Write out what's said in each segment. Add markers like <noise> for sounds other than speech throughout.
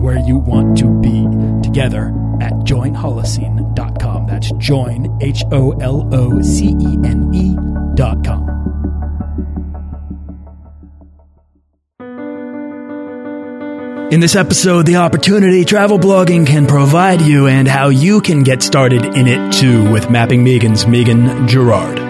where you want to be together at joinholocene.com. That's join, H O L O C E N E.com. In this episode, the opportunity travel blogging can provide you and how you can get started in it too with Mapping Megan's Megan Jerrard.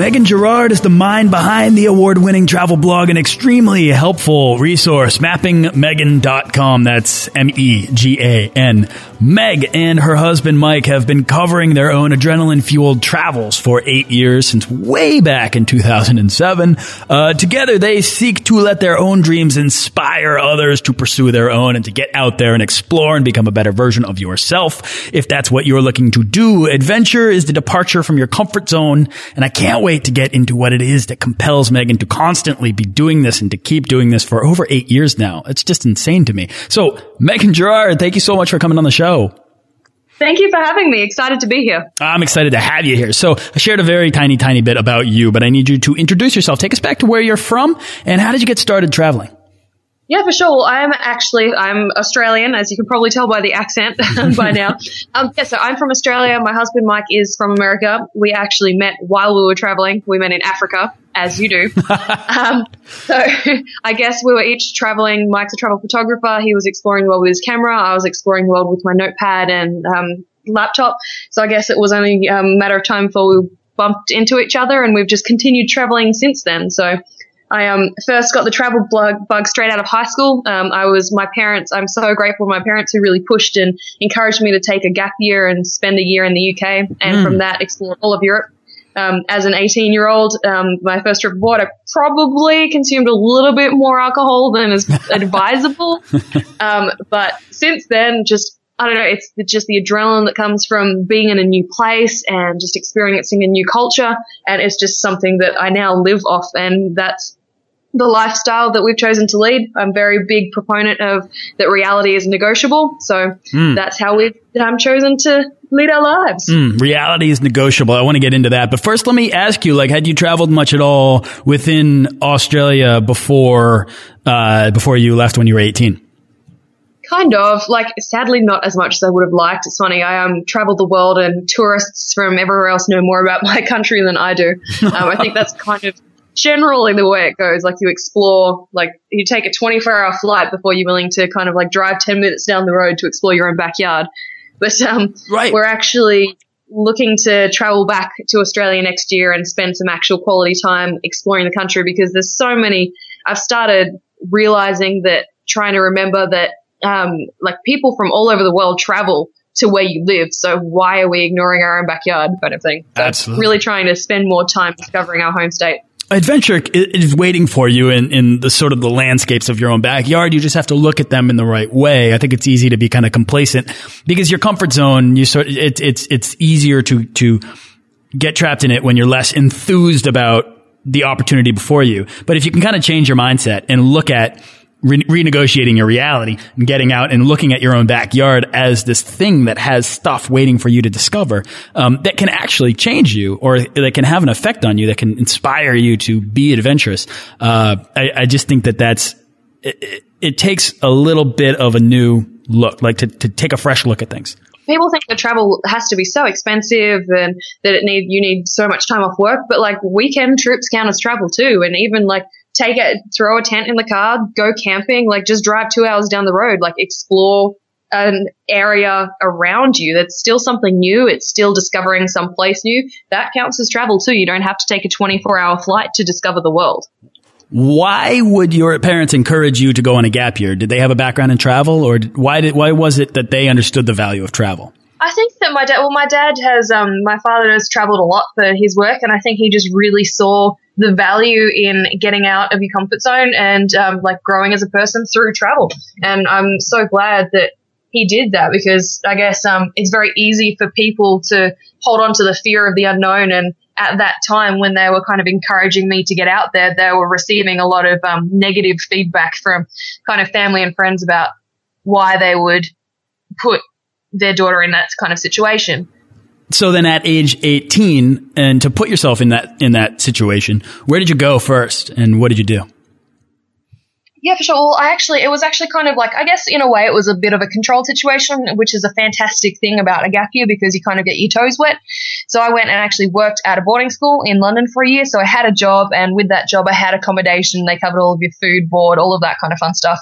Megan Jerrard is the mind behind the award winning travel blog and extremely helpful resource, mappingmegan.com. That's M E G A N. Meg and her husband Mike have been covering their own adrenaline fueled travels for eight years since way back in 2007. Uh, together, they seek to let their own dreams inspire others to pursue their own and to get out there and explore and become a better version of yourself. If that's what you're looking to do, adventure is the departure from your comfort zone. And I can't wait to get into what it is that compels Megan to constantly be doing this and to keep doing this for over eight years now. It's just insane to me. So, Megan Jerrard, thank you so much for coming on the show. Thank you for having me. Excited to be here. I'm excited to have you here. So I shared a very tiny, tiny bit about you, but I need you to introduce yourself. Take us back to where you're from and how did you get started traveling? Yeah, for sure. I'm actually I'm Australian, as you can probably tell by the accent <laughs> by now. Um, yeah, so I'm from Australia. My husband Mike is from America. We actually met while we were traveling. We met in Africa, as you do. <laughs> um, so <laughs> I guess we were each traveling. Mike's a travel photographer. He was exploring the world with his camera. I was exploring the world with my notepad and um, laptop. So I guess it was only a matter of time before we bumped into each other, and we've just continued traveling since then. So. I um, first got the travel blog bug straight out of high school. Um, I was my parents. I'm so grateful to my parents who really pushed and encouraged me to take a gap year and spend a year in the UK, and mm. from that explore all of Europe. Um, as an 18 year old, um, my first trip abroad, I probably consumed a little bit more alcohol than is <laughs> advisable. Um, but since then, just I don't know, it's just the adrenaline that comes from being in a new place and just experiencing a new culture. And it's just something that I now live off. And that's the lifestyle that we've chosen to lead. I'm a very big proponent of that reality is negotiable. So mm. that's how we've um, chosen to lead our lives. Mm, reality is negotiable. I want to get into that. But first, let me ask you, like, had you traveled much at all within Australia before, uh, before you left when you were 18? Kind of. Like, sadly, not as much as I would have liked. It's funny. I um, traveled the world and tourists from everywhere else know more about <laughs> my country than I do. <laughs> Um, I think that's kind of generally the way it goes. Like you explore, like you take a 24 hour flight before you're willing to kind of like drive 10 minutes down the road to explore your own backyard. <laughs> But um, right. we're actually looking to travel back to Australia next year and spend some actual quality time exploring the country because there's so many. I've started realizing that trying to remember that um, like people from all over the world travel to where you live. So why are we ignoring our own backyard kind of thing? So Absolutely. really trying to spend more time discovering our home state adventure is waiting for you in, in the sort of the landscapes of your own backyard. You just have to look at them in the right way. I think it's easy to be kind of complacent because your comfort zone, you sort it's, it's, it's easier to, to get trapped in it when you're less enthused about the opportunity before you. But if you can kind of change your mindset and look at re- renegotiating your reality and getting out and looking at your own backyard as this thing that has stuff waiting for you to discover um, that can actually change you or that can have an effect on you that can inspire you to be adventurous. Uh, I, I, just think that that's it, it, takes a little bit of a new look, like to, to take a fresh look at things people think that travel has to be so expensive and that it need you need so much time off work, but like weekend trips count as travel too. And even like take it, throw a tent in the car, go camping, like just drive two hours down the road, like explore an area around you that's still something new. It's still discovering some place new. That counts as travel too. You don't have to take a 24 hour flight to discover the world. Why would your parents encourage you to go on a gap year? Did they have a background in travel or why did, why was it that they understood the value of travel? I think that my dad, well, my dad has, um, my father has traveled a lot for his work and I think he just really saw the value in getting out of your comfort zone and, um, like growing as a person through travel. And I'm so glad that he did that because I guess um, it's very easy for people to hold on to the fear of the unknown. And at that time, when they were kind of encouraging me to get out there, they were receiving a lot of um, negative feedback from kind of family and friends about why they would put their daughter in that kind of situation. So then at age 18 and to put yourself in that in that situation, where did you go first and what did you do? Yeah, for sure. Well, I actually, it was actually kind of like, I guess in a way it was a bit of a controlled situation, which is a fantastic thing about a gap year because you kind of get your toes wet. So I went and actually worked at a boarding school in London for a year. So I had a job and with that job I had accommodation. They covered all of your food, board, all of that kind of fun stuff.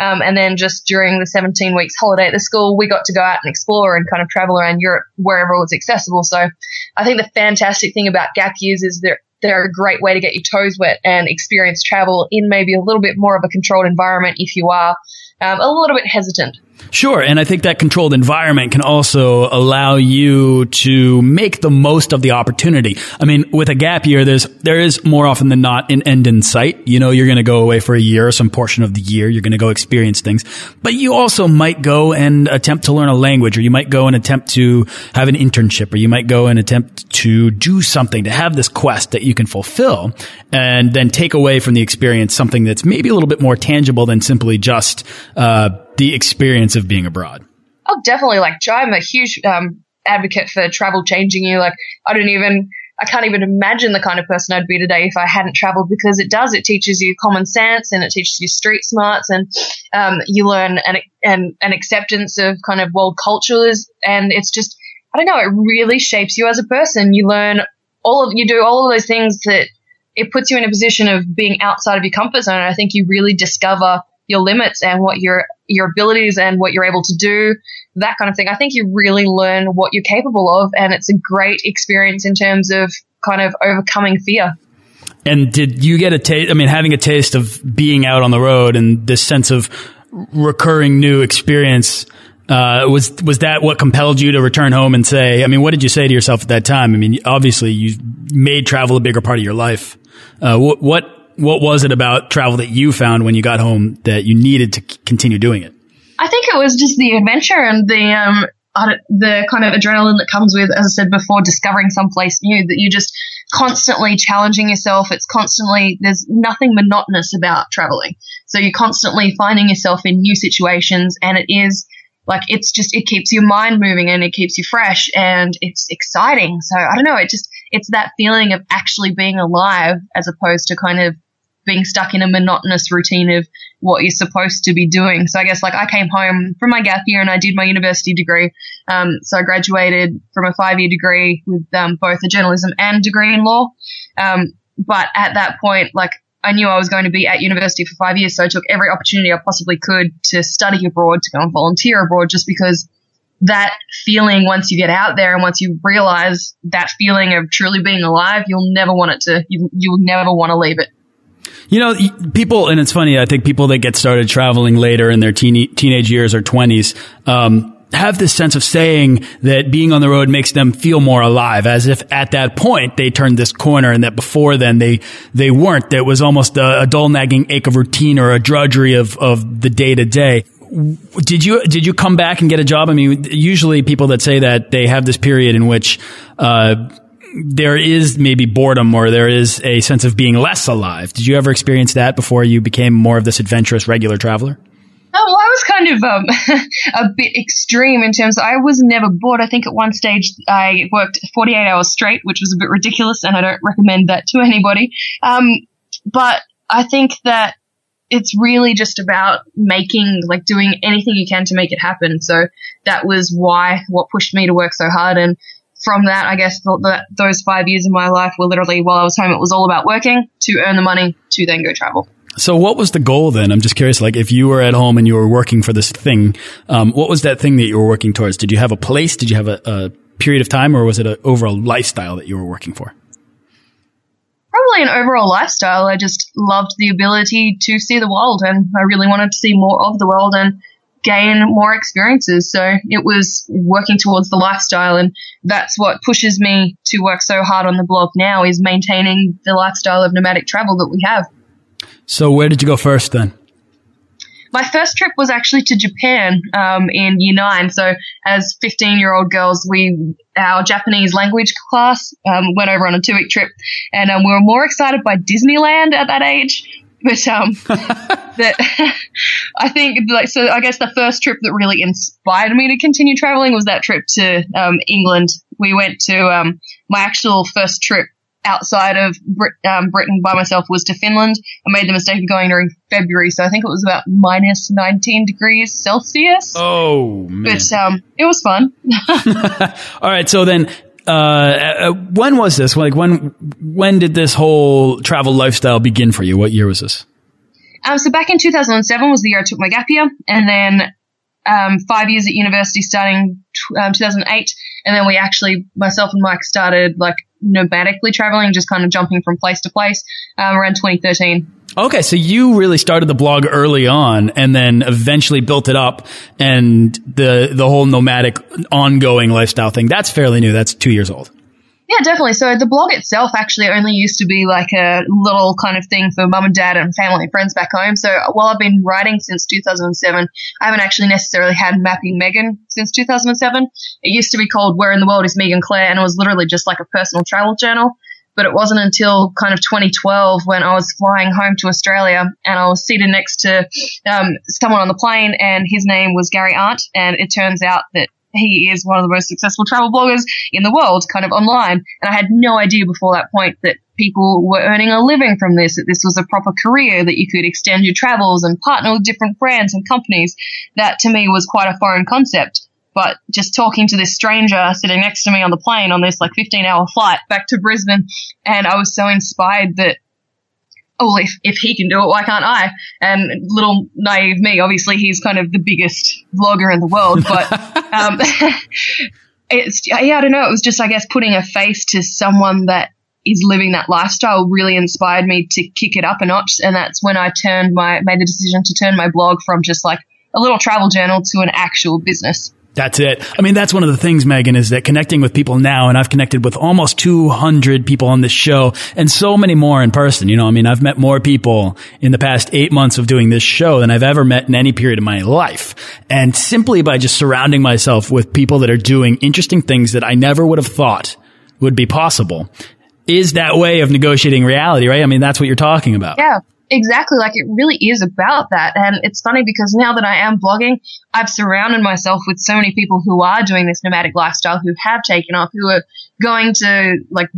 Um, and then just during the 17 weeks holiday at the school, we got to go out and explore and kind of travel around Europe wherever it was accessible. So I think the fantastic thing about gap years is they're they're a great way to get your toes wet and experience travel in maybe a little bit more of a controlled environment if you are um, a little bit hesitant. Sure. And I think that controlled environment can also allow you to make the most of the opportunity. I mean, with a gap year, there's, there is more often than not an end in sight. You know, you're going to go away for a year or some portion of the year. You're going to go experience things, but you also might go and attempt to learn a language or you might go and attempt to have an internship or you might go and attempt to do something to have this quest that you can fulfill and then take away from the experience something that's maybe a little bit more tangible than simply just, uh, the experience of being abroad. Oh, definitely. Like, I'm a huge um, advocate for travel changing you. Like, I don't even, I can't even imagine the kind of person I'd be today if I hadn't traveled because it does. It teaches you common sense and it teaches you street smarts and um, you learn an, an, an acceptance of kind of world cultures. And it's just, I don't know, it really shapes you as a person. You learn all of, you do all of those things that it puts you in a position of being outside of your comfort zone. And I think you really discover your limits and what your your abilities and what you're able to do, that kind of thing. I think you really learn what you're capable of, and it's a great experience in terms of kind of overcoming fear. And did you get a taste? I mean, having a taste of being out on the road and this sense of recurring new experience. Uh, was was that what compelled you to return home and say? I mean, what did you say to yourself at that time? I mean, obviously you made travel a bigger part of your life. Uh, what, what what was it about travel that you found when you got home that you needed to continue doing it? I think it was just the adventure and the um, the kind of adrenaline that comes with, as I said before, discovering someplace new. That you just constantly challenging yourself. It's constantly there's nothing monotonous about traveling. So you're constantly finding yourself in new situations, and it is like it's just it keeps your mind moving and it keeps you fresh and it's exciting. So I don't know. It just it's that feeling of actually being alive as opposed to kind of being stuck in a monotonous routine of what you're supposed to be doing. So I guess like I came home from my gap year and I did my university degree. Um, so I graduated from a five year degree with um, both a journalism and degree in law. Um, but at that point, like I knew I was going to be at university for five years, so I took every opportunity I possibly could to study abroad, to go and volunteer abroad, just because that feeling once you get out there and once you realize that feeling of truly being alive, you'll never want it to, you, you'll never want to leave it. You know, people, and it's funny, I think people that get started traveling later in their teen, teenage years or 20s, um, have this sense of saying that being on the road makes them feel more alive, as if at that point they turned this corner and that before then they, they weren't. There was almost a, a dull nagging ache of routine or a drudgery of, of the day to day. Did you, did you come back and get a job? I mean, usually people that say that they have this period in which, uh, there is maybe boredom or there is a sense of being less alive. Did you ever experience that before you became more of this adventurous regular traveler? Oh, well, I was kind of um, <laughs> a bit extreme in terms of I was never bored. I think at one stage I worked 48 hours straight, which was a bit ridiculous, and I don't recommend that to anybody. Um, but I think that it's really just about making, like doing anything you can to make it happen. So that was why, what pushed me to work so hard. And from that, I guess the, the, those five years of my life were literally while I was home, it was all about working to earn the money to then go travel. So, what was the goal then? I'm just curious. Like, if you were at home and you were working for this thing, um, what was that thing that you were working towards? Did you have a place? Did you have a, a period of time, or was it an overall lifestyle that you were working for? Probably an overall lifestyle. I just loved the ability to see the world, and I really wanted to see more of the world and gain more experiences. So it was working towards the lifestyle, and that's what pushes me to work so hard on the blog now is maintaining the lifestyle of nomadic travel that we have. So where did you go first then? My first trip was actually to Japan um, in year nine. So, as 15 year old girls, we our Japanese language class um, went over on a two week trip, and um, we were more excited by Disneyland at that age. But um, <laughs> that <laughs> I think like so. I guess the first trip that really inspired me to continue traveling was that trip to um, England. We went to um, my actual first trip outside of Brit- um, Britain by myself was to Finland. I made the mistake of going during February, so I think it was about minus 19 degrees Celsius. Oh, man. But um, it was fun. <laughs> All right, so then. Uh, uh, when was this? Like when when did this whole travel lifestyle begin for you? What year was this? Um, so back in 2007 was the year I took my gap year, and then um, five years at university starting um, 2008, and then we actually myself and Mike started like nomadically traveling, just kind of jumping from place to place um, around 2013. Okay, so you really started the blog early on, and then eventually built it up, and the the whole nomadic ongoing lifestyle thing. That's fairly new. That's two years old. Yeah, definitely. So the blog itself actually only used to be like a little kind of thing for mum and dad and family and friends back home. So while I've been writing since 2007, I haven't actually necessarily had Mapping Megan since 2007. It used to be called Where in the World is Megan Clare and it was literally just like a personal travel journal. But it wasn't until kind of 2012 when I was flying home to Australia and I was seated next to um, someone on the plane and his name was Gary Arndt. And it turns out that he is one of the most successful travel bloggers in the world, kind of online. And I had no idea before that point that people were earning a living from this, that this was a proper career, that you could extend your travels and partner with different brands and companies. That to me was quite a foreign concept. But just talking to this stranger sitting next to me on the plane on this like 15 hour flight back to Brisbane, and I was so inspired that oh, if, if he can do it, why can't I? And little naive me, obviously he's kind of the biggest vlogger in the world, but, <laughs> um, <laughs> it's, yeah, I don't know. It was just, I guess, putting a face to someone that is living that lifestyle really inspired me to kick it up a notch. And that's when I turned my, made the decision to turn my blog from just like a little travel journal to an actual business. That's it. I mean, that's one of the things, Megan, is that connecting with people now, and I've connected with almost 200 people on this show and so many more in person. You know, I mean, I've met more people in the past eight months of doing this show than I've ever met in any period of my life. And simply by just surrounding myself with people that are doing interesting things that I never would have thought would be possible is that way of negotiating reality, right? I mean, that's what you're talking about. Yeah. Exactly. Like it really is about that. And it's funny because now that I am blogging, I've surrounded myself with so many people who are doing this nomadic lifestyle, who have taken off, who are going to like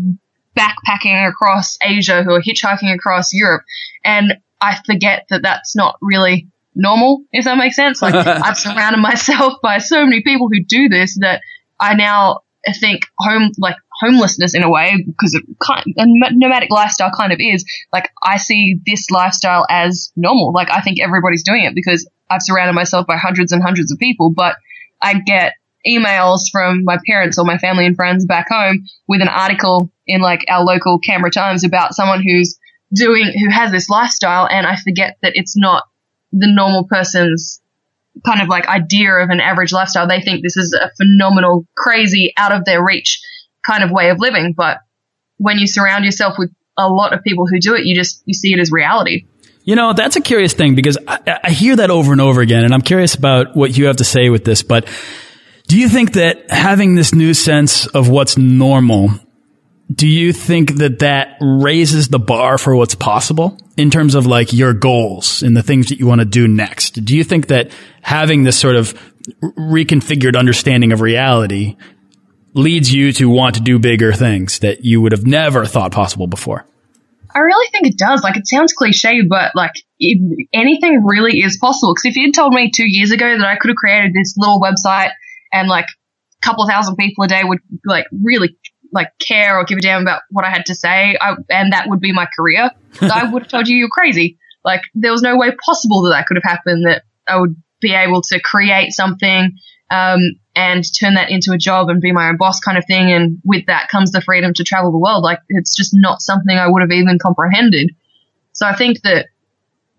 backpacking across Asia, who are hitchhiking across Europe. And I forget that that's not really normal, if that makes sense. Like <laughs> I've surrounded myself by so many people who do this that I now think home, like homelessness in a way because it kind a nomadic lifestyle kind of is like I see this lifestyle as normal. Like I think everybody's doing it because I've surrounded myself by hundreds and hundreds of people, but I get emails from my parents or my family and friends back home with an article in like our local Canberra Times about someone who's doing who has this lifestyle and I forget that it's not the normal person's kind of like idea of an average lifestyle. They think this is a phenomenal, crazy, out of their reach kind of way of living. But when you surround yourself with a lot of people who do it, you just, you see it as reality. You know, that's a curious thing because I, I hear that over and over again, and I'm curious about what you have to say with this. But do you think that having this new sense of what's normal, do you think that that raises the bar for what's possible in terms of like your goals and the things that you want to do next? Do you think that having this sort of reconfigured understanding of reality leads you to want to do bigger things that you would have never thought possible before? I really think it does. Like, it sounds cliche, but like, it, anything really is possible. Because if you'd told me two years ago that I could have created this little website and like a couple of thousand people a day would like really like care or give a damn about what I had to say, I, and that would be my career, <laughs> I would have told you you're crazy. Like there was no way possible that that could have happened. That I would be able to create something um, and turn that into a job and be my own boss kind of thing. And with that comes the freedom to travel the world. Like it's just not something I would have even comprehended. So I think that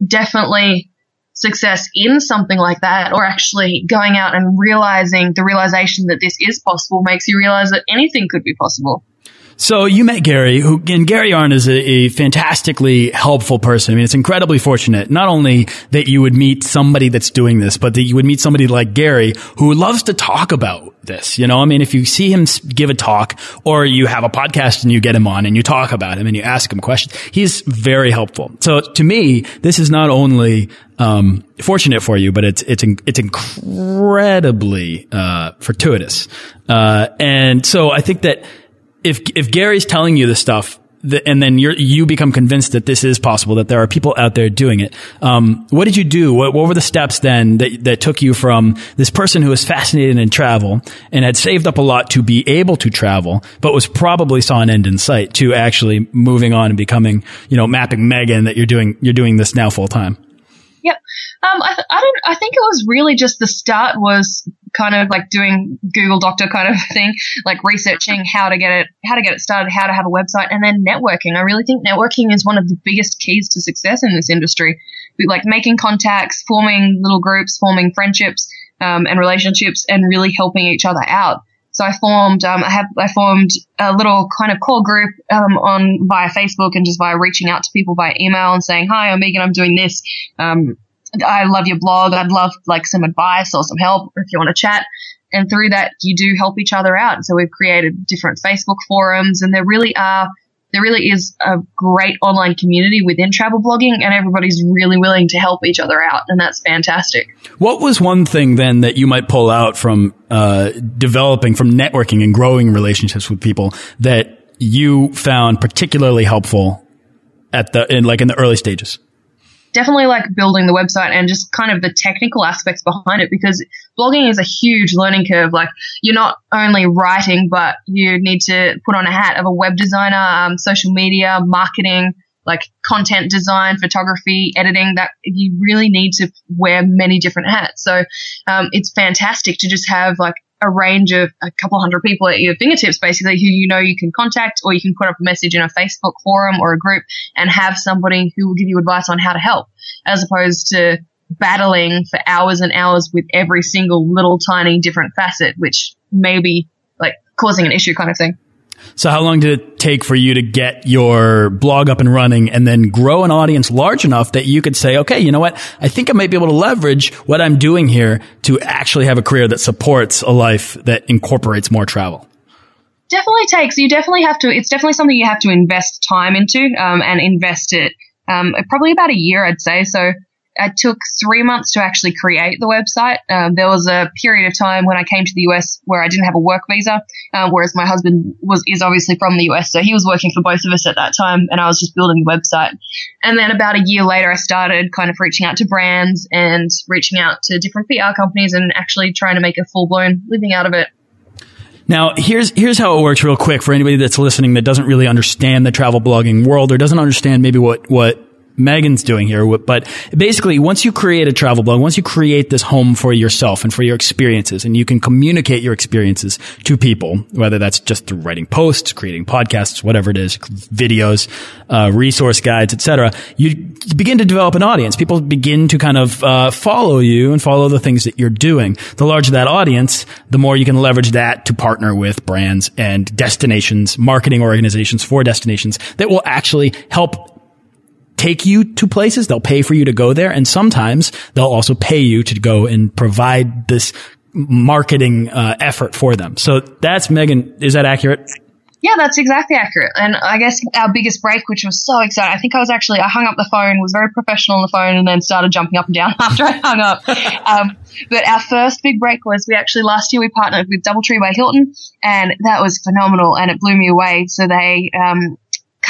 definitely success in something like that or actually going out and realizing the realization that this is possible makes you realize that anything could be possible. So you met Gary, who and Gary Arndt is a, a, fantastically helpful person. I mean, it's incredibly fortunate not only that you would meet somebody that's doing this, but that you would meet somebody like Gary who loves to talk about this. You know, I mean, if you see him give a talk or you have a podcast and you get him on and you talk about him and you ask him questions, he's very helpful. So to me, this is not only um, fortunate for you, but it's it's it's incredibly uh, fortuitous. Uh, and so I think that if if Gary's telling you this stuff, and then you you become convinced that this is possible, that there are people out there doing it. Um, what did you do? What, what, were the steps then that, that took you from this person who was fascinated in travel and had saved up a lot to be able to travel, but was probably saw an end in sight to actually moving on and becoming, you know, mapping Megan that you're doing, you're doing this now full time? Yep. Um, I, th- I don't. I think it was really just the start was kind of like doing Google Doctor kind of <laughs> thing, like researching how to get it, how to get it started, how to have a website, and then networking. I really think networking is one of the biggest keys to success in this industry. Like making contacts, forming little groups, forming friendships um, and relationships, and really helping each other out. So I formed, um, I have, I formed a little kind of core group um, on via Facebook and just via reaching out to people via email and saying, "Hi, I'm Megan. I'm doing this. Um, I love your blog. I'd love like some advice or some help if you want to chat. And through that, you do help each other out. So we've created different Facebook forums and there really are, there really is a great online community within travel blogging and everybody's really willing to help each other out. And that's fantastic. What was one thing then that you might pull out from, uh, developing, from networking and growing relationships with people that you found particularly helpful at the, in like in the early stages? Definitely like building the website and just kind of the technical aspects behind it because blogging is a huge learning curve. Like you're not only writing, but you need to put on a hat of a web designer, um, social media, marketing, like content design, photography, editing, that you really need to wear many different hats. So, um, it's fantastic to just have like a range of a couple hundred people at your fingertips, basically, who you know you can contact, or you can put up a message in a Facebook forum or a group and have somebody who will give you advice on how to help, as opposed to battling for hours and hours with every single little tiny different facet, which may be like causing an issue kind of thing. So how long did it take for you to get your blog up and running and then grow an audience large enough that you could say, okay, you know what? I think I might be able to leverage what I'm doing here to actually have a career that supports a life that incorporates more travel. Definitely takes. You definitely have to. It's definitely something you have to invest time into um, and invest it. Um, probably about a year, I'd say. So it took three months to actually create the website. Um, there was a period of time when I came to the US where I didn't have a work visa, um, whereas my husband was is obviously from the US, so he was working for both of us at that time, and I was just building the website. And then about a year later, I started kind of reaching out to brands and reaching out to different PR companies and actually trying to make a full blown living out of it. Now, here's here's how it works real quick for anybody that's listening that doesn't really understand the travel blogging world or doesn't understand maybe what what Megan's doing here. But basically, once you create a travel blog, once you create this home for yourself and for your experiences, and you can communicate your experiences to people, whether that's just through writing posts, creating podcasts, whatever it is, videos, uh, resource guides, etc., you begin to develop an audience. People begin to kind of uh, follow you and follow the things that you're doing. The larger that audience, the more you can leverage that to partner with brands and destinations, marketing organizations for destinations that will actually help take you to places. They'll pay for you to go there. And sometimes they'll also pay you to go and provide this marketing uh, effort for them. So that's Megan. Is that accurate? Yeah, that's exactly accurate. And I guess our biggest break, which was so exciting, I think I was actually, I hung up the phone, was very professional on the phone, and then started jumping up and down <laughs> after I hung up. um, but our first big break was we actually last year we partnered with Doubletree by Hilton, and that was phenomenal, and it blew me away. So they um,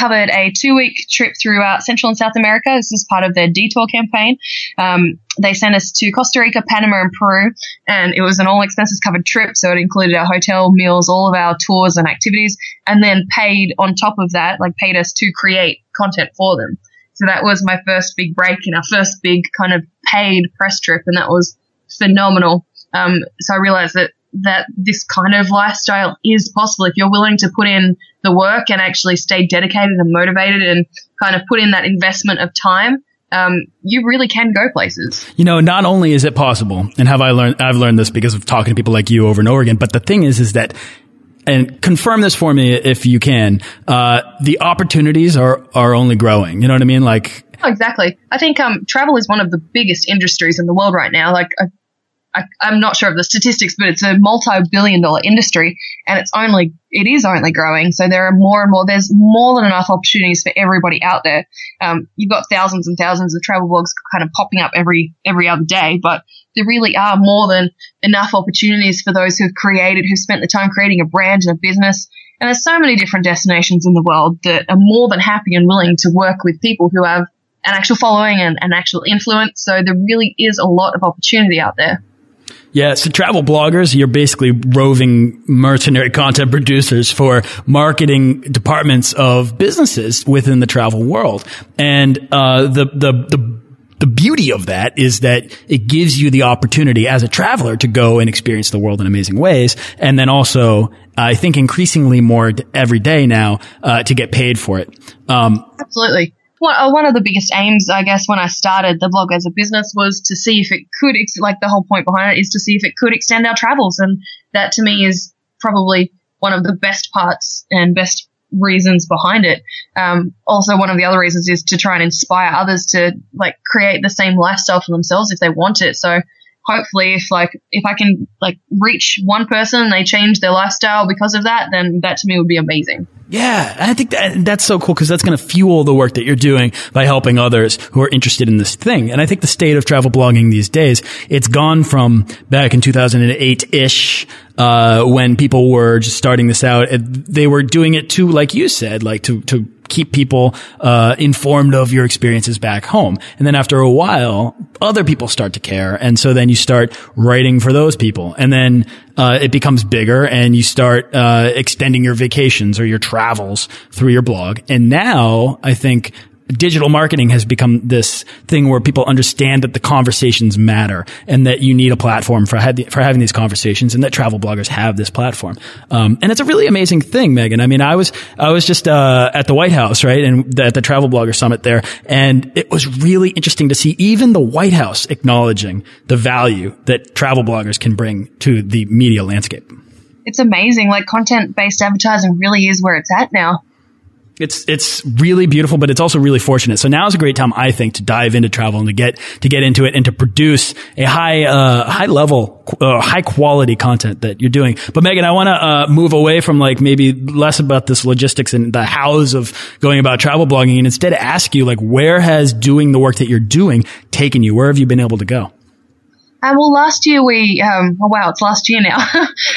covered a two week trip throughout Central and South America. This is part of their detour campaign. Um, they sent us to Costa Rica, Panama, and Peru, and it was an all expenses covered trip. So it included our hotel, meals, all of our tours and activities, and then paid on top of that, like paid us to create content for them. So that was my first big break and our first big kind of paid press trip, and that was phenomenal. Um, so I realized that that this kind of lifestyle is possible if you're willing to put in the work and actually stay dedicated and motivated and kind of put in that investment of time. Um, you really can go places. You know, not only is it possible, and have I learned, I've learned this because of talking to people like you over and over again, but the thing is, is that and confirm this for me if you can. Uh, the opportunities are are only growing. You know what I mean? Like oh, exactly. I think um, travel is one of the biggest industries in the world right now. Like I, I, am not sure of the statistics, but it's a multi-billion dollar industry and it's only, it is only growing. So there are more and more, there's more than enough opportunities for everybody out there. Um, you've got thousands and thousands of travel blogs kind of popping up every, every other day, but there really are more than enough opportunities for those who've created, who've spent the time creating a brand and a business. And there's so many different destinations in the world that are more than happy and willing to work with people who have an actual following and an actual influence. So there really is a lot of opportunity out there. Yeah, so travel bloggers, you're basically roving mercenary content producers for marketing departments of businesses within the travel world. And uh, the the the the beauty of that is that it gives you the opportunity as a traveler to go and experience the world in amazing ways. And then also, I think increasingly more every day now, uh, to get paid for it. Um, Absolutely one, uh, of the biggest aims, I guess, when I started the blog as a business was to see if it could, ex- like the whole point behind it is to see if it could extend our travels. And that to me is probably one of the best parts and best reasons behind it. Um, also, one of the other reasons is to try and inspire others to like create the same lifestyle for themselves if they want it. So hopefully if like if I can like reach one person and they change their lifestyle because of that, then that to me would be amazing. Yeah, I think that that's so cool because that's going to fuel the work that you're doing by helping others who are interested in this thing. And I think the state of travel blogging these days, it's gone from back in 2008 ish, uh, when people were just starting this out. They were doing it to, like you said, like to to keep people uh, informed of your experiences back home. And then after a while, other people start to care, and so then you start writing for those people, and then uh, it becomes bigger, and you start uh, extending your vacations or your travels through your blog. And now I think digital marketing has become this thing where people understand that the conversations matter and that you need a platform for, for having these conversations and that travel bloggers have this platform. Um, and it's a really amazing thing, Megan. I mean, I was, I was just, uh, at the White House, right? And at the travel blogger summit there. And it was really interesting to see even the White House acknowledging the value that travel bloggers can bring to the media landscape. It's amazing. Like content based advertising really is where it's at now. It's it's really beautiful, but it's also really fortunate. So now is a great time, I think, to dive into travel and to get to get into it and to produce a high uh, high level, uh, high quality content that you're doing. But Megan, I want to uh, move away from like maybe less about this logistics and the hows of going about travel blogging, and instead ask you like, where has doing the work that you're doing taken you? Where have you been able to go? Uh, well, last year we, um, oh wow, it's last year now. <laughs>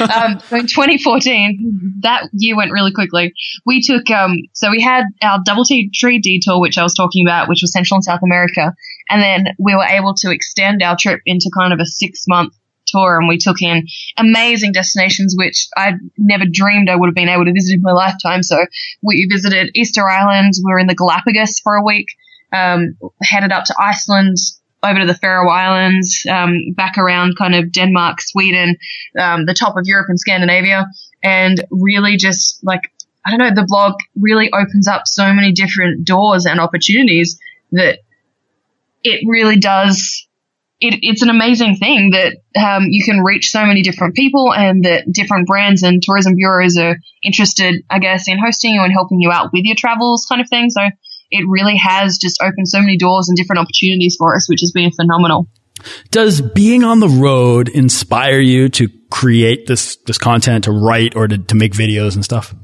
<laughs> um, so in 2014, that year went really quickly. We took, um, so we had our DoubleTree detour, which I was talking about, which was Central and South America. And then we were able to extend our trip into kind of a six month tour and we took in amazing destinations which I never dreamed I would have been able to visit in my lifetime. So we visited Easter Island, we were in the Galapagos for a week, um, headed up to Iceland, over to the Faroe Islands, um, back around kind of Denmark, Sweden, um, the top of Europe and Scandinavia, and really just like I don't know, the blog really opens up so many different doors and opportunities that it really does. It, it's an amazing thing that um, you can reach so many different people and that different brands and tourism bureaus are interested, I guess, in hosting you and helping you out with your travels kind of thing. So it really has just opened so many doors and different opportunities for us, which has been phenomenal. Does being on the road inspire you to create this this content, to write or to, to make videos and stuff?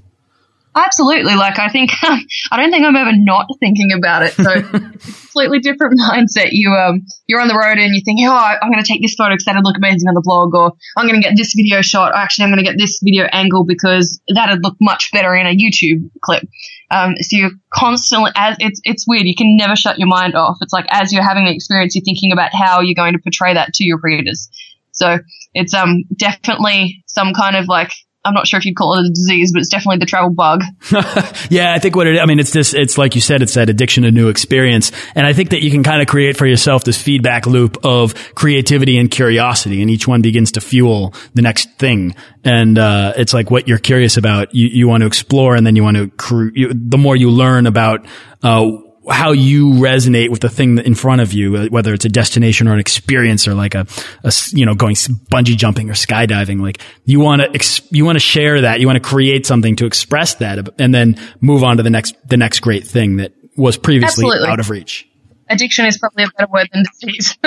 Absolutely. Like I think <laughs> I don't think I'm ever not thinking about it. So <laughs> completely different mindset. You um you're on the road and you think, oh, I'm going to take this photo because that'd look amazing on the blog, or I'm going to get this video shot. Or actually, I'm going to get this video angle because that'd look much better in a YouTube clip. Um, so you're constantly as it's it's weird. You can never shut your mind off. It's like as you're having the experience, you're thinking about how you're going to portray that to your readers. So it's um definitely some kind of like I'm not sure if you'd call it a disease, but it's definitely the travel bug. <laughs> yeah, I think what it, I mean, it's this, it's like you said, it's that addiction to new experience. And I think that you can kind of create for yourself this feedback loop of creativity and curiosity, and each one begins to fuel the next thing. And, uh, it's like what you're curious about, you, you want to explore, and then you want to, you, the more you learn about, uh, how you resonate with the thing in front of you, uh, whether it's a destination or an experience or like a, a you know, going bungee jumping or skydiving. Like you want to, ex- you want to share that. You want to create something to express that and then move on to the next, the next great thing that was previously Absolutely. out of reach. Addiction is probably a better word than disease. <laughs>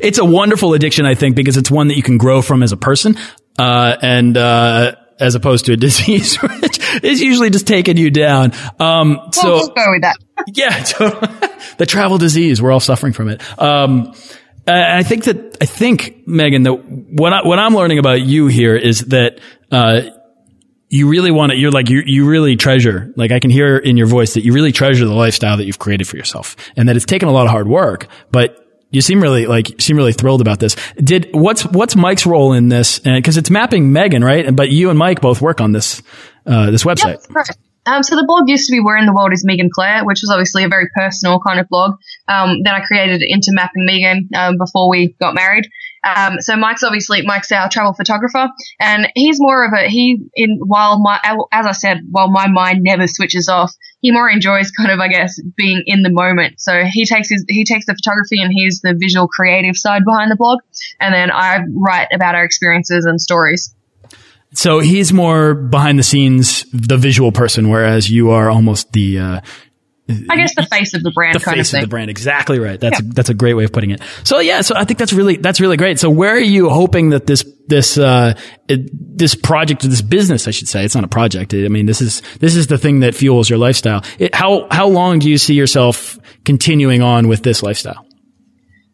it's a wonderful addiction, I think, because it's one that you can grow from as a person. Uh, and, uh, as opposed to a <laughs> disease, which is usually just taking you down. Um, so we'll go with that. <laughs> yeah, <laughs> the travel disease. We're all suffering from it. Um, I think that I think Megan that what I, what I'm learning about you here is that uh, you really want to. You're like you you really treasure. Like I can hear in your voice that you really treasure the lifestyle that you've created for yourself, and that it's taken a lot of hard work, but you seem really like seem really thrilled about this. Did what's what's Mike's role in this? Because it's mapping Megan, right? But you and Mike both work on this uh, this website. Yep, right. Um, so the blog used to be Where in the World is Megan Clare, which was obviously a very personal kind of blog. Um, then I created it into Mapping Megan um, before we got married. Um, so Mike's obviously Mike's our travel photographer, and he's more of a he in while my as I said while my mind never switches off, he more enjoys kind of I guess being in the moment. So he takes his he takes the photography and he's the visual creative side behind the blog, and then I write about our experiences and stories. So he's more behind the scenes, the visual person, whereas you are almost the uh, I guess the face of the brand, the face of, of, the brand, exactly right. That's yeah. a, that's a great way of putting it. So yeah, so I think that's really that's really great. So where are you hoping that this this uh, this project or this business, I should say, it's not a project. I mean, this is this is the thing that fuels your lifestyle. It, how how long do you see yourself continuing on with this lifestyle?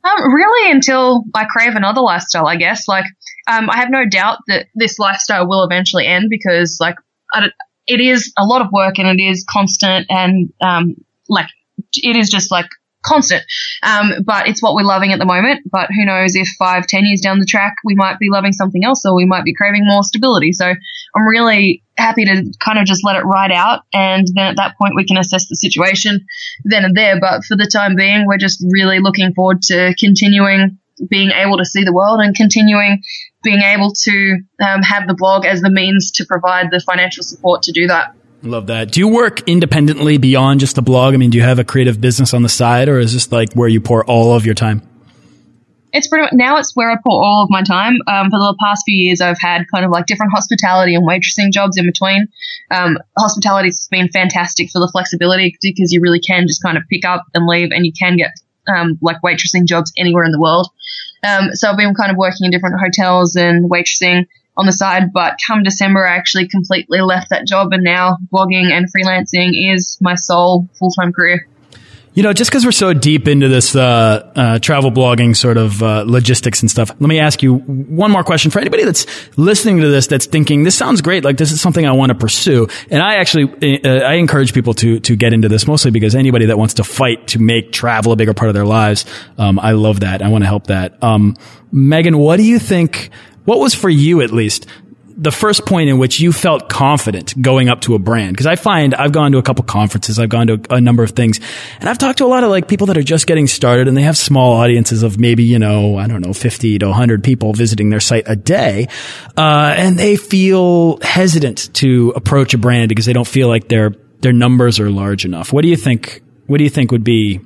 Um, really, until I crave another lifestyle, I guess. Like, um, I have no doubt that this lifestyle will eventually end because, like, it is a lot of work and it is constant and um, like it is just like constant. Um, but it's what we're loving at the moment. But who knows if five, ten years down the track, we might be loving something else or we might be craving more stability. So I'm really happy to kind of just let it ride out. And then at that point, we can assess the situation then and there. But for the time being, we're just really looking forward to continuing being able to see the world and continuing being able to um, have the blog as the means to provide the financial support to do that. Love that. Do you work independently beyond just the blog? I mean, do you have a creative business on the side, or is this like where you pour all of your time? It's pretty much, now it's where I pour all of my time. Um, for the past few years, I've had kind of like different hospitality and waitressing jobs in between. Um, hospitality's been fantastic for the flexibility because you really can just kind of pick up and leave, and you can get um, like waitressing jobs anywhere in the world. Um, so I've been kind of working in different hotels and waitressing on the side, but come December, I actually completely left that job and now blogging and freelancing is my sole full time career. You know, just because we're so deep into this uh, uh, travel blogging sort of uh, logistics and stuff, let me ask you one more question for anybody that's listening to this that's thinking this sounds great, like this is something I want to pursue. And I actually uh, I encourage people to to get into this mostly because anybody that wants to fight to make travel a bigger part of their lives, um, I love that. I want to help that. Um, Megan, what do you think? What was for you at least the first point in which you felt confident going up to a brand? Because I find I've gone to a couple conferences, I've gone to a, a, number of things, and I've talked to a lot of like people that are just getting started and they have small audiences of maybe, you know, I don't know, 50 to 100 people visiting their site a day. Uh, and they feel hesitant to approach a brand because they don't feel like their, their numbers are large enough. What do you think? What do you think would be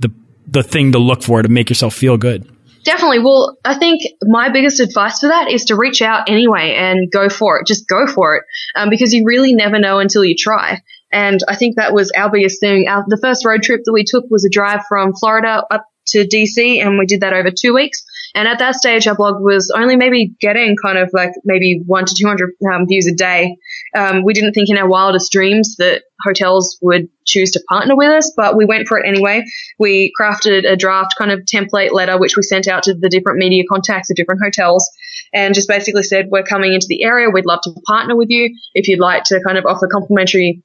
the, the thing to look for to make yourself feel good? Definitely. Well, I think my biggest advice for that is to reach out anyway and go for it. Just go for it um, because you really never know until you try. And I think that was our biggest thing. Our, the first road trip that we took was a drive from Florida up to DC, and we did that over two weeks. And at that stage, our blog was only maybe getting kind of like maybe one to 200 um, views a day. Um, we didn't think in our wildest dreams that hotels would choose to partner with us, but we went for it anyway. We crafted a draft kind of template letter, which we sent out to the different media contacts of different hotels and just basically said, we're coming into the area. We'd love to partner with you. If you'd like to kind of offer complimentary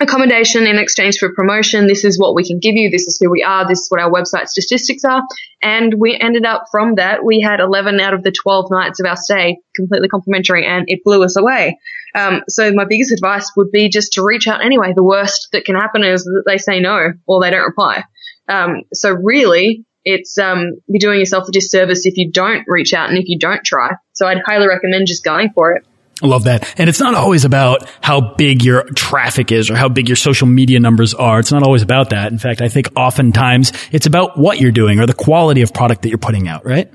accommodation in exchange for promotion. This is what we can give you. This is who we are. This is what our website statistics are. And we ended up from that, we had 11 out of the 12 nights of our stay completely complimentary and it blew us away. Um, so my biggest advice would be just to reach out anyway. The worst that can happen is that they say no or they don't reply. Um, so really, it's um, you're doing yourself a disservice if you don't reach out and if you don't try. So I'd highly recommend just going for it. I love that. And it's not always about how big your traffic is or how big your social media numbers are. It's not always about that. In fact, I think oftentimes it's about what you're doing or the quality of product that you're putting out, right?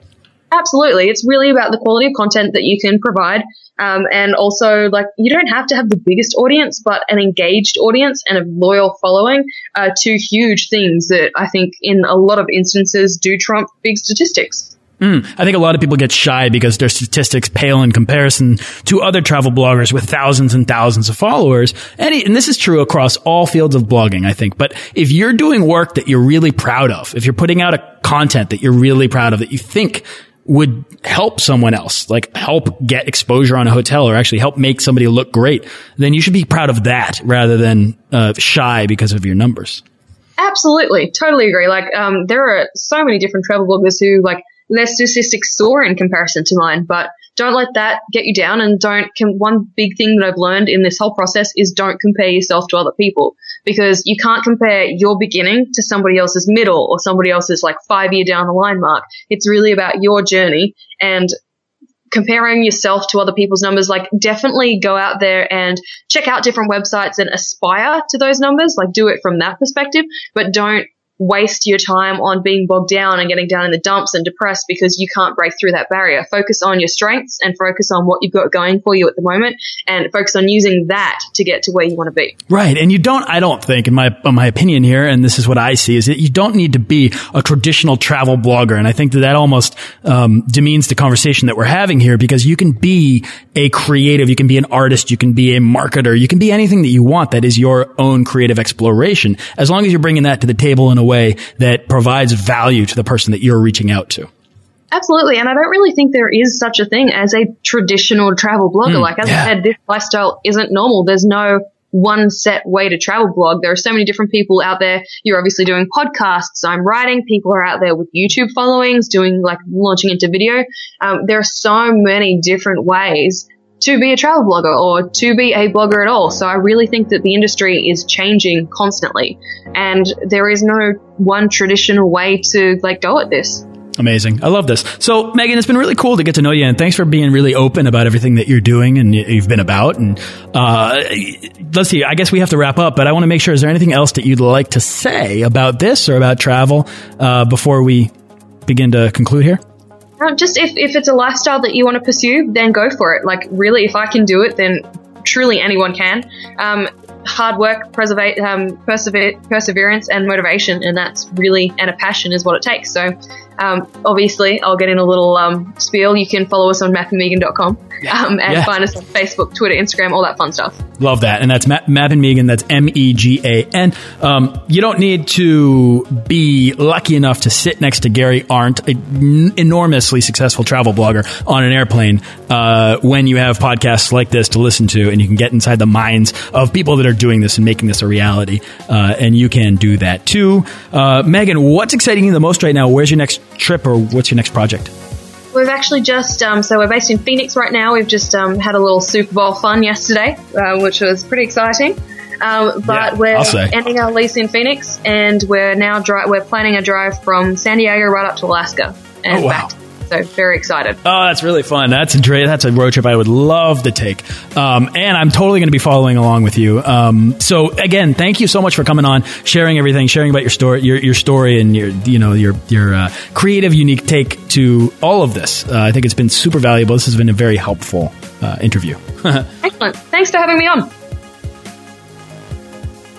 Absolutely. It's really about the quality of content that you can provide. Um, and also, like, you don't have to have the biggest audience, but an engaged audience and a loyal following are two huge things that I think in a lot of instances do trump big statistics. Mm, I think a lot of people get shy because their statistics pale in comparison to other travel bloggers with thousands and thousands of followers. And, and this is true across all fields of blogging, I think. But if you're doing work that you're really proud of, if you're putting out a content that you're really proud of, that you think would help someone else, like help get exposure on a hotel or actually help make somebody look great, then you should be proud of that rather than uh, shy because of your numbers. Absolutely, totally agree. Like, um, there are so many different travel bloggers who like their statistics soar in comparison to mine, but don't let that get you down and don't, one big thing that I've learned in this whole process is don't compare yourself to other people because you can't compare your beginning to somebody else's middle or somebody else's like five year down the line mark. It's really about your journey and comparing yourself to other people's numbers, like definitely go out there and check out different websites and aspire to those numbers, like do it from that perspective, but don't waste your time on being bogged down and getting down in the dumps and depressed because you can't break through that barrier. Focus on your strengths and focus on what you've got going for you at the moment and focus on using that to get to where you want to be. Right. And you don't, I don't think in my, in my opinion here, and this is what I see is that you don't need to be a traditional travel blogger. And I think that that almost, um, demeans the conversation that we're having here because you can be a creative, you can be an artist, you can be a marketer, you can be anything that you want that is your own creative exploration as long as you're bringing that to the table in a way that provides value to the person that you're reaching out to. Absolutely. And I don't really think there is such a thing as a traditional travel blogger. Mm, like, as yeah. I said, this lifestyle isn't normal. There's no one set way to travel blog. There are so many different people out there. You're obviously doing podcasts. I'm writing. People are out there with YouTube followings, doing like launching into video. Um, there are so many different ways to be a travel blogger or to be a blogger at all. So I really think that the industry is changing constantly and there is no one traditional way to like go at this. Amazing. I love this. So, Megan, it's been really cool to get to know you, and thanks for being really open about everything that you're doing and you've been about. And uh, let's see, I guess we have to wrap up, but I want to make sure is there anything else that you'd like to say about this or about travel uh, before we begin to conclude here? Uh, just if, if it's a lifestyle that you want to pursue, then go for it. Like, really, if I can do it, then truly anyone can. Um, hard work, preserve, um, perseverance, and motivation, and that's really and a passion is what it takes. So, um, obviously, I'll get in a little um, spiel. You can follow us on mappingmegan.com yeah. um, and yeah. find us on Facebook, Twitter, Instagram, all that fun stuff. Love that. And that's Ma- and Megan. That's M E G A N. Um, you don't need to be lucky enough to sit next to Gary Arndt, an enormously successful travel blogger, on an airplane uh, when you have podcasts like this to listen to and you can get inside the minds of people that are doing this and making this a reality. Uh, and you can do that too. Uh, Megan, what's exciting you the most right now? Where's your next trip or what's your next project? We've actually just, um, so we're based in Phoenix right now. We've just um, had a little Super Bowl fun yesterday, uh, which was pretty exciting. Um, but yeah, we're ending our lease in Phoenix, and we're now dri- we're planning a drive from San Diego right up to Alaska and oh, wow. back so very excited. Oh, that's really fun. That's a that's a road trip I would love to take. Um, and I'm totally going to be following along with you. Um, so again, thank you so much for coming on, sharing everything, sharing about your story, your, your story, and your you know your your uh, creative, unique take to all of this. Uh, I think it's been super valuable. This has been a very helpful uh, interview. <laughs> Excellent. Thanks for having me on.